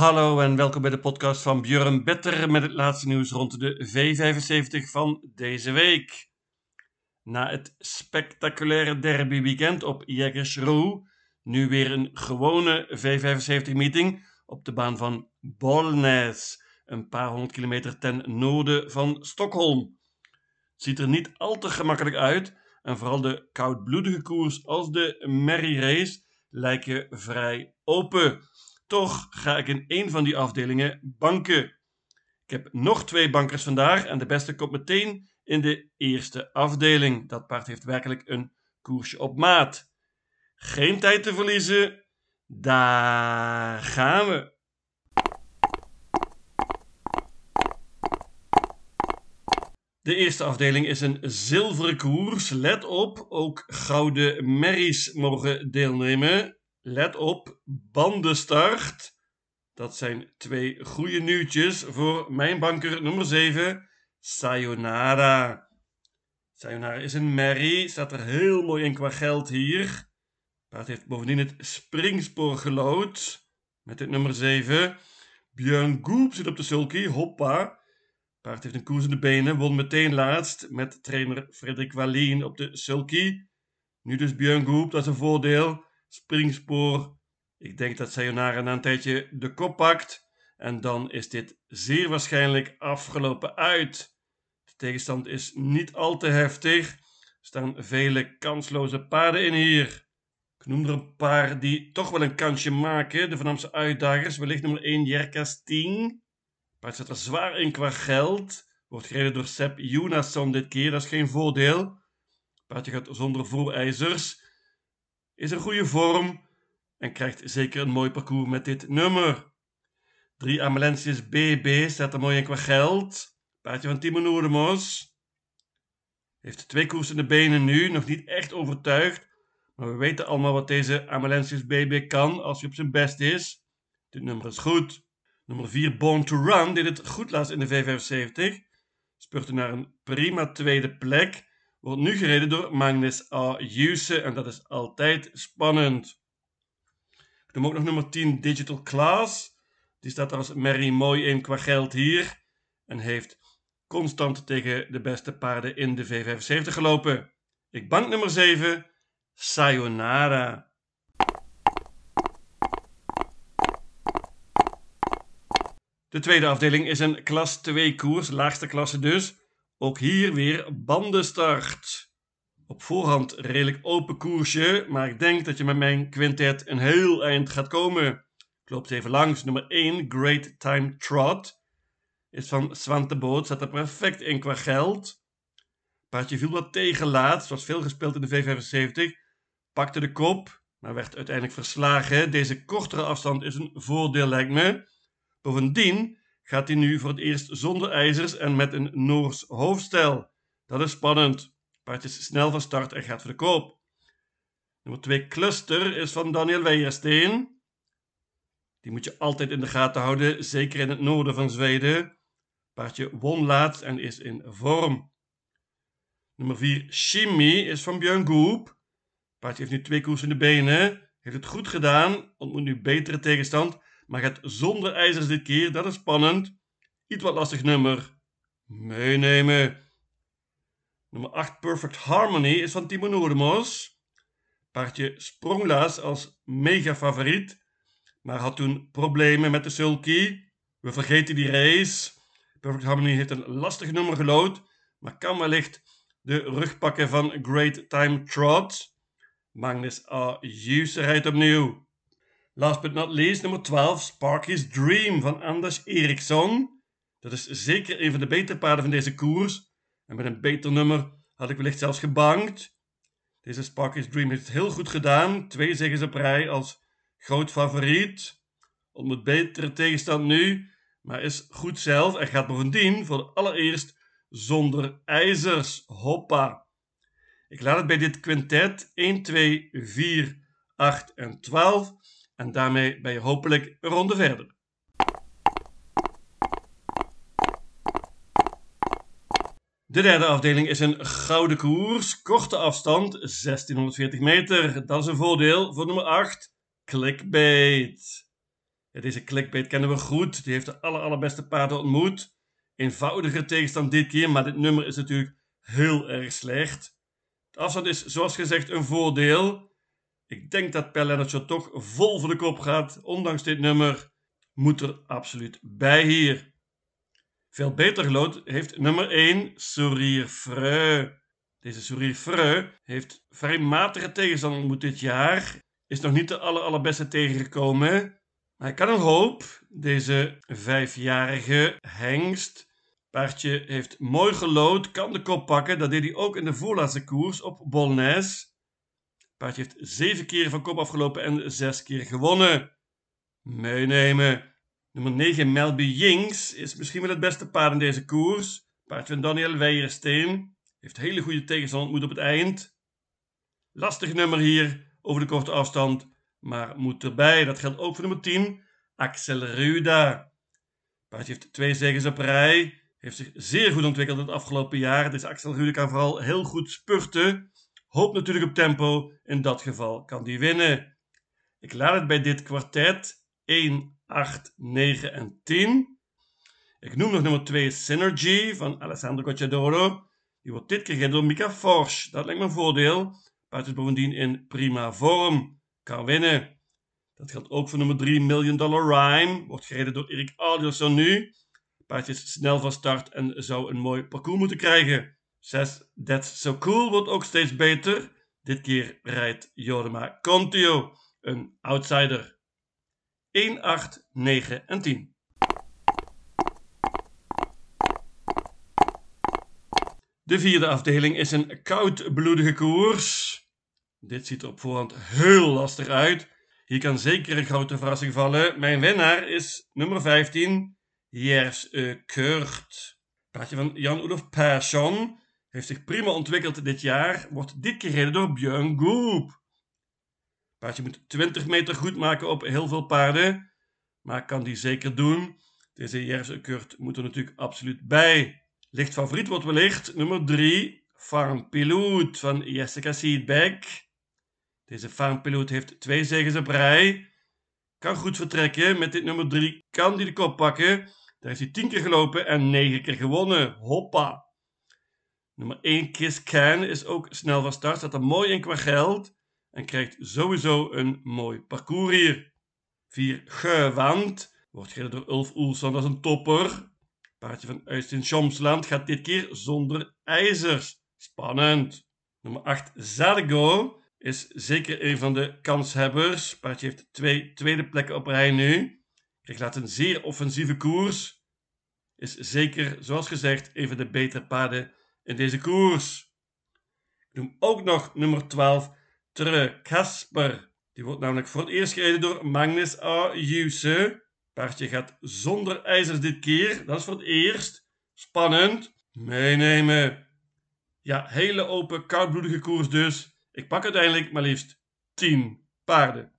Hallo en welkom bij de podcast van Björn Better met het laatste nieuws rond de V75 van deze week. Na het spectaculaire derby weekend op Jägersro, nu weer een gewone V75 meeting op de baan van Bollnäs, een paar honderd kilometer ten noorden van Stockholm. Ziet er niet al te gemakkelijk uit en vooral de koudbloedige koers als de Merry Race lijken vrij open. Toch ga ik in één van die afdelingen banken. Ik heb nog twee bankers vandaag en de beste komt meteen in de eerste afdeling. Dat paard heeft werkelijk een koersje op maat. Geen tijd te verliezen. Daar gaan we. De eerste afdeling is een zilveren koers. Let op, ook gouden merries mogen deelnemen. Let op, bandenstart. Dat zijn twee goede nieuwtjes voor mijn banker nummer 7, Sayonara. Sayonara is een merrie, staat er heel mooi in qua geld hier. Paard heeft bovendien het springspoor gelood met het nummer 7. Björn Goop zit op de sulky, hoppa. Paard heeft een koers in de benen, won meteen laatst met trainer Frederik Wallien op de sulky. Nu dus Björn Goop, dat is een voordeel springspoor. Ik denk dat Sayonara na een tijdje de kop pakt. En dan is dit zeer waarschijnlijk afgelopen uit. De tegenstand is niet al te heftig. Er staan vele kansloze paarden in hier. Ik noem er een paar die toch wel een kansje maken. De Vanamse uitdagers. Wellicht nummer 1 Jerkas 10. Paard zit er zwaar in qua geld. Wordt gereden door Sepp Jonasson dit keer. Dat is geen voordeel. Paardje gaat zonder voorijzers is een goede vorm en krijgt zeker een mooi parcours met dit nummer. 3 Amalentius BB staat er mooi in qua geld. Paardje van Timo Noordemos. Heeft twee koers in de benen nu, nog niet echt overtuigd. Maar we weten allemaal wat deze Amalentius BB kan als hij op zijn best is. Dit nummer is goed. Nummer 4 Born to Run deed het goed laatst in de V75. Spurte naar een prima tweede plek wordt nu gereden door Magnus A. Juse en dat is altijd spannend. Ik noem ook nog nummer 10 Digital Class. Die staat als Merry mooi in qua geld hier en heeft constant tegen de beste paarden in de V75 gelopen. Ik bank nummer 7, Sayonara. De tweede afdeling is een klas 2 koers, laagste klasse dus. Ook hier weer bandenstart. Op voorhand redelijk open koersje, maar ik denk dat je met mijn quintet een heel eind gaat komen. Ik loop even langs. Nummer 1, Great Time Trot. Is van Swante Boot, staat er perfect in qua geld. Paardje viel wat tegen laat, was veel gespeeld in de V75. Pakte de kop, maar werd uiteindelijk verslagen. Deze kortere afstand is een voordeel, lijkt me. Bovendien gaat hij nu voor het eerst zonder ijzers en met een Noors hoofdstel. Dat is spannend. Paard is snel van start en gaat voor de koop. Nummer 2 Cluster is van Daniel Weijersteen. Die moet je altijd in de gaten houden, zeker in het noorden van Zweden. Paardje won laatst en is in vorm. Nummer 4 Shimmy is van Björn Goop. Paardje heeft nu twee koers in de benen. Heeft het goed gedaan, ontmoet nu betere tegenstand maar gaat zonder ijzers dit keer. Dat is spannend. Iets wat lastig nummer. Meenemen. Nummer 8 Perfect Harmony is van Timo Noordemos. Paardje spronglaas als mega favoriet, maar had toen problemen met de sulky. We vergeten die race. Perfect Harmony heeft een lastig nummer gelood, maar kan wellicht de rug pakken van Great Time Trot. Magnus A. Juse rijdt opnieuw. Last but not least, nummer 12, Sparky's Dream van Anders Eriksson. Dat is zeker een van de betere paarden van deze koers. En met een beter nummer had ik wellicht zelfs gebankt. Deze Sparky's Dream heeft het heel goed gedaan. Twee zegens op rij als groot favoriet. Ontmoet betere tegenstand nu, maar is goed zelf en gaat bovendien voor de allereerst zonder ijzers. Hoppa. Ik laat het bij dit quintet 1, 2, 4, 8 en 12. En daarmee ben je hopelijk een ronde verder. De derde afdeling is een gouden koers, korte afstand, 1640 meter. Dat is een voordeel voor nummer 8, Clickbait. Deze clickbait kennen we goed. Die heeft de aller, allerbeste paarden ontmoet. Eenvoudiger tegenstand dit keer, maar dit nummer is natuurlijk heel erg slecht. De afstand is zoals gezegd een voordeel. Ik denk dat Pelennetje toch vol voor de kop gaat. Ondanks dit nummer moet er absoluut bij hier. Veel beter gelood heeft nummer 1 Sourire Freu. Deze Sourire Freu heeft vrij matige tegenstander ontmoet dit jaar. Is nog niet de aller, allerbeste tegengekomen. Maar hij kan een hoop. Deze vijfjarige hengst. Paardje heeft mooi gelood, kan de kop pakken. Dat deed hij ook in de voorlaatste koers op Bolnes. Paardje heeft zeven keer van kop afgelopen en zes keer gewonnen. Meenemen. Nummer 9 Melby Jinx is misschien wel het beste paard in deze koers. Paardje van Daniel Weijersteen. Heeft hele goede tegenstand ontmoet op het eind. Lastig nummer hier over de korte afstand. Maar moet erbij. Dat geldt ook voor nummer 10. Axel Ruda. Paardje heeft twee zegens op rij. Heeft zich zeer goed ontwikkeld het afgelopen jaar. Dus Axel Ruda kan vooral heel goed spurten. Hoopt natuurlijk op tempo. In dat geval kan die winnen. Ik laat het bij dit kwartet 1, 8, 9 en 10. Ik noem nog nummer 2 Synergy van Alessandro Cocciadoro. Die wordt dit keer gereden door Mika Forsch. Dat lijkt me een voordeel. Paard is bovendien in prima vorm. Kan winnen. Dat geldt ook voor nummer 3 Million Dollar Rhyme. Wordt gereden door Erik Alderson nu. Paardje is snel van start en zou een mooi parcours moeten krijgen. 6 That's So Cool wordt ook steeds beter. Dit keer rijdt Jodema Contio, een outsider. 1, 8, 9 en 10. De vierde afdeling is een koudbloedige koers. Dit ziet er op voorhand heel lastig uit. Hier kan zeker een grote verrassing vallen. Mijn winnaar is nummer 15, Jers Kurt. Paardje van Jan-Olof Persson heeft zich prima ontwikkeld dit jaar. Wordt dit keer gereden door Björn Goop. Paardje moet 20 meter goed maken op heel veel paarden. Maar kan die zeker doen. Deze Jers Kurt moet er natuurlijk absoluut bij. Licht favoriet wordt wellicht nummer 3, Farm Pilot van Jessica Seedback. Deze farmpiloot heeft twee zegens op rij. Kan goed vertrekken. Met dit nummer 3 kan hij de kop pakken. Daar heeft hij 10 keer gelopen en 9 keer gewonnen. Hoppa. Nummer 1 Kiss Can is ook snel van start. Staat er mooi in qua geld. En krijgt sowieso een mooi parcours hier. 4 Gewand. Wordt gereden door Ulf Oelson. Dat is een topper. Paardje van Uistin Schomsland gaat dit keer zonder ijzers. Spannend. Nummer 8 Zadego is zeker een van de kanshebbers. Paardje heeft twee tweede plekken op rij nu. Krijgt laat een zeer offensieve koers. Is zeker, zoals gezegd, een van de betere paarden in deze koers. Ik noem ook nog nummer 12, Tre Kasper. Die wordt namelijk voor het eerst gereden door Magnus A. Juse. Paardje gaat zonder ijzers dit keer. Dat is voor het eerst. Spannend. Meenemen. Ja, hele open, koudbloedige koers dus. Ik pak uiteindelijk maar liefst 10 paarden.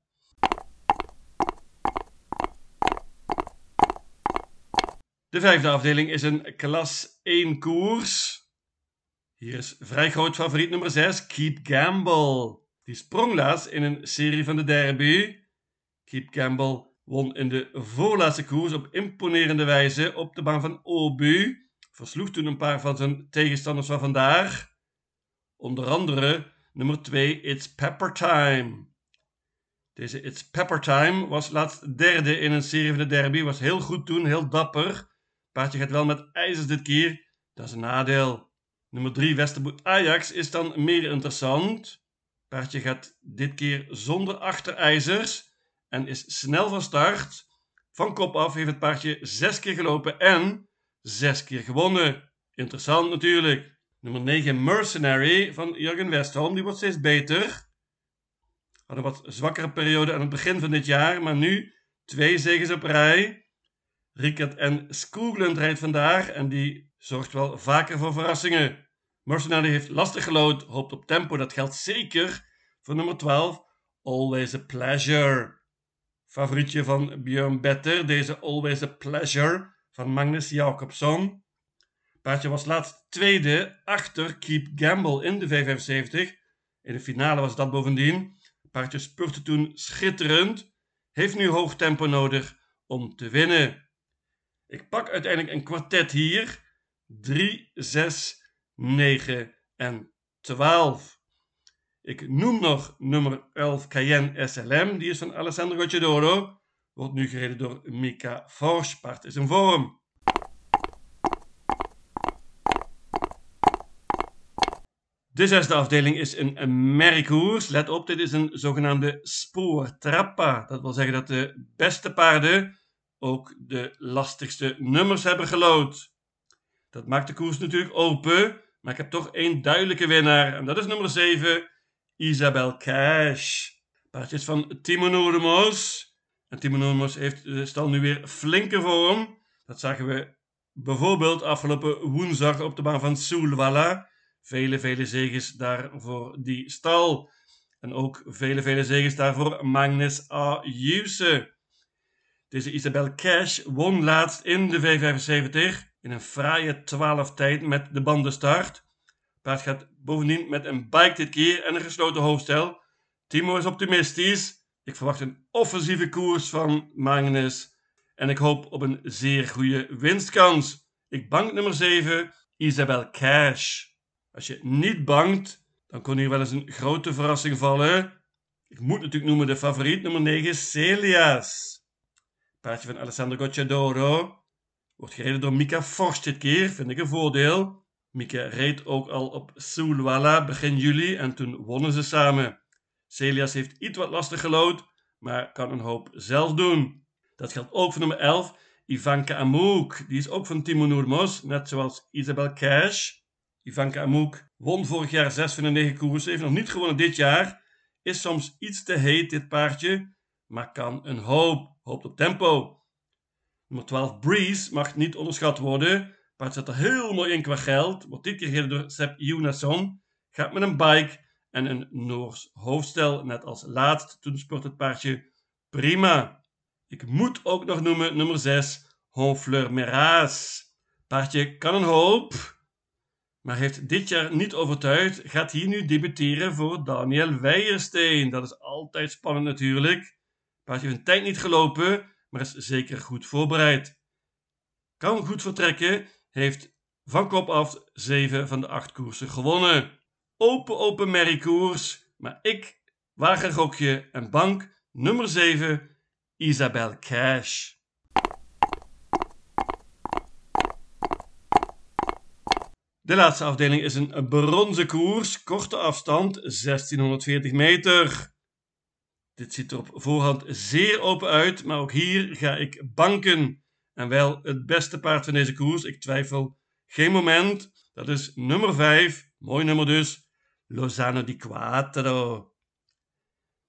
De vijfde afdeling is een klas 1 koers. Hier is vrij groot favoriet nummer 6, Keep Gamble. Die sprong laatst in een serie van de derby. Keep Gamble won in de voorlaatste koers op imponerende wijze op de baan van Obu. Versloeg toen een paar van zijn tegenstanders van vandaag. Onder andere Nummer 2, It's Pepper Time. Deze It's Pepper Time was laatst derde in een serie van de derby. Was heel goed toen, heel dapper. Paardje gaat wel met ijzers dit keer. Dat is een nadeel. Nummer 3, Westerboet Ajax, is dan meer interessant. Paardje gaat dit keer zonder achterijzers en is snel van start. Van kop af heeft het paardje zes keer gelopen en zes keer gewonnen. Interessant natuurlijk. Nummer 9, Mercenary van Jurgen Westholm. Die wordt steeds beter. Had een wat zwakkere periode aan het begin van dit jaar, maar nu twee zegens op rij. Rickert en Skoglund rijdt vandaag en die zorgt wel vaker voor verrassingen. Mercenary heeft lastig gelood, hoopt op tempo. Dat geldt zeker voor nummer 12, Always a Pleasure. Favorietje van Björn Better, deze Always a Pleasure van Magnus Jacobson. Paardje was laatst tweede achter Keep Gamble in de 575. In de finale was dat bovendien. Paardje spurte toen schitterend. Heeft nu hoog tempo nodig om te winnen. Ik pak uiteindelijk een kwartet hier. 3, 6, 9 en 12. Ik noem nog nummer 11 Cayenne SLM, die is van Alessandro Gocciadoro. Wordt nu gereden door Mika Forsch. Paard is in vorm. De zesde afdeling is een merkkoers. Let op, dit is een zogenaamde spoortrappa. Dat wil zeggen dat de beste paarden ook de lastigste nummers hebben gelood. Dat maakt de koers natuurlijk open, maar ik heb toch één duidelijke winnaar. En dat is nummer 7, Isabel Cash. Paardjes van Timo Noordemos. En Timo Noordemos heeft de stal nu weer flinke vorm. Dat zagen we bijvoorbeeld afgelopen woensdag op de baan van Soulwalla. Vele, vele zegens daar voor die stal. En ook vele, vele zegens daarvoor Magnus A. Deze Isabel Cash won laatst in de V75 in een fraaie 12 tijd met de bandenstart. Paard gaat bovendien met een bike dit keer en een gesloten hoofdstel. Timo is optimistisch. Ik verwacht een offensieve koers van Magnus. En ik hoop op een zeer goede winstkans. Ik bank nummer 7, Isabel Cash. Als je niet bangt, dan kon hier wel eens een grote verrassing vallen. Ik moet natuurlijk noemen de favoriet nummer 9, Celias. Paardje van Alessandro Gocciadoro. Wordt gereden door Mika Forst dit keer, vind ik een voordeel. Mika reed ook al op Soulwalla begin juli en toen wonnen ze samen. Celias heeft iets wat lastig gelood, maar kan een hoop zelf doen. Dat geldt ook voor nummer 11, Ivanka Amouk. Die is ook van Timo Noormos, net zoals Isabel Cash. Ivanka Amouk won vorig jaar 6 van de 9 koersen, heeft nog niet gewonnen dit jaar. Is soms iets te heet, dit paardje, maar kan een hoop. Hoopt op tempo. Nummer 12 Breeze mag niet onderschat worden. Paard zit er heel mooi in qua geld. Wordt dit keer gereden door Sepp Jonason. Gaat met een bike en een Noors hoofdstel. Net als laatst. Toen sport het paardje prima. Ik moet ook nog noemen nummer 6 Honfleur Meras. Paardje kan een hoop maar heeft dit jaar niet overtuigd, gaat hier nu debuteren voor Daniel Weijersteen. Dat is altijd spannend natuurlijk. Paardje heeft een tijd niet gelopen, maar is zeker goed voorbereid. Kan goed vertrekken, heeft van kop af 7 van de 8 koersen gewonnen. Open, open merriekoers, maar ik gokje en bank nummer 7, Isabel Cash. De laatste afdeling is een bronzen koers, korte afstand, 1640 meter. Dit ziet er op voorhand zeer open uit, maar ook hier ga ik banken. En wel het beste paard van deze koers, ik twijfel geen moment. Dat is nummer 5, mooi nummer dus, Lozano di Quattro.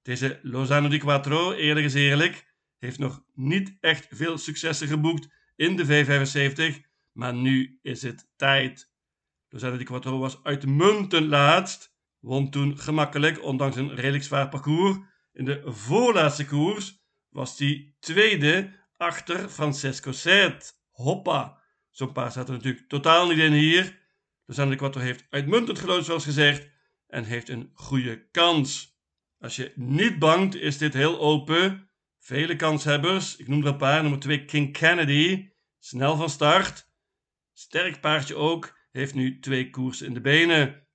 Deze Lozano di Quattro, eerlijk is eerlijk, heeft nog niet echt veel successen geboekt in de V75, maar nu is het tijd. Lozano di Quattro was uitmuntend laatst, won toen gemakkelijk, ondanks een redelijk zwaar parcours. In de voorlaatste koers was hij tweede achter Francesco Zet. Hoppa! Zo'n paar staat er natuurlijk totaal niet in hier. Lozano di Quattro heeft uitmuntend gelood, zoals gezegd, en heeft een goede kans. Als je niet bangt, is dit heel open. Vele kanshebbers. Ik noem er een paar. Nummer 2 King Kennedy. Snel van start. Sterk paardje ook. Heeft nu twee koersen in de benen.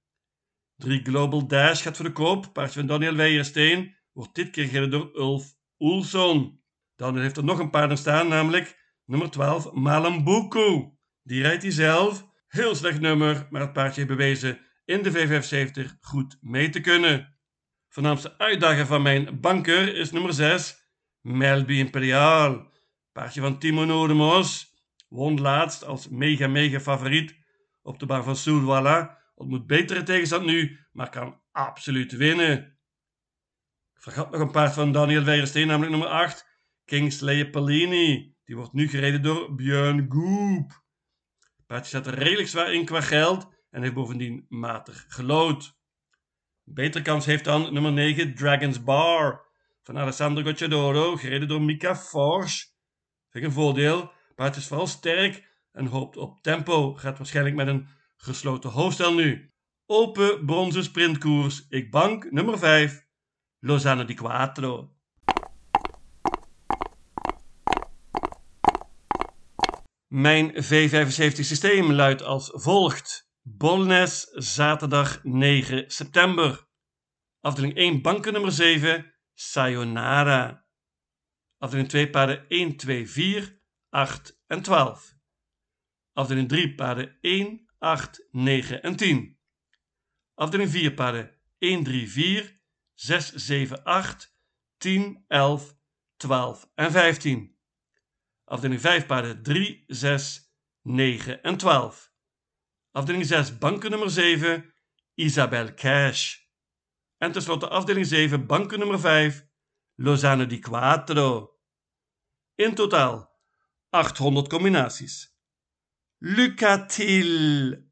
3 Global Dash gaat voor de kop. Paardje van Daniel Weijersteen wordt dit keer gereden door Ulf Oelson. Daniel heeft er nog een paard staan, namelijk nummer 12 Malambuku. Die rijdt hij zelf. Heel slecht nummer, maar het paardje heeft bewezen in de V75 goed mee te kunnen. Voornaamste uitdager van mijn banker is nummer 6 Melby Imperial. Paardje van Timo Nodemos. Won laatst als mega mega favoriet op de baan van Soulwalla. Ontmoet betere tegenstand nu, maar kan absoluut winnen. Ik vergat nog een paard van Daniel Weijersteen, namelijk nummer 8, Kingsley Pellini. Die wordt nu gereden door Björn Goop. Het paardje staat er redelijk zwaar in qua geld en heeft bovendien matig gelood. betere kans heeft dan nummer 9, Dragon's Bar van Alessandro Gocciadoro, gereden door Mika Forsch. Vind een voordeel. Paard is vooral sterk en hoopt op tempo. Gaat waarschijnlijk met een gesloten hoofdstel nu. Open bronzen sprintkoers. Ik bank nummer 5. Lozano di Quattro. Mijn V75 systeem luidt als volgt. Bolnes, zaterdag 9 september. Afdeling 1, banken nummer 7, Sayonara. Afdeling 2, paarden 1, 2, 4, 8 en 12. Afdeling 3, paarden 1, 8, 9 en 10. Afdeling 4, paarden 1, 3, 4, 6, 7, 8, 10, 11, 12 en 15. Afdeling 5 paarden 3, 6, 9 en 12. Afdeling 6 banken nummer 7 Isabel Cash. En tenslotte afdeling 7 banken nummer 5 Lozano di Quattro. In totaal 800 combinaties. Lucatil!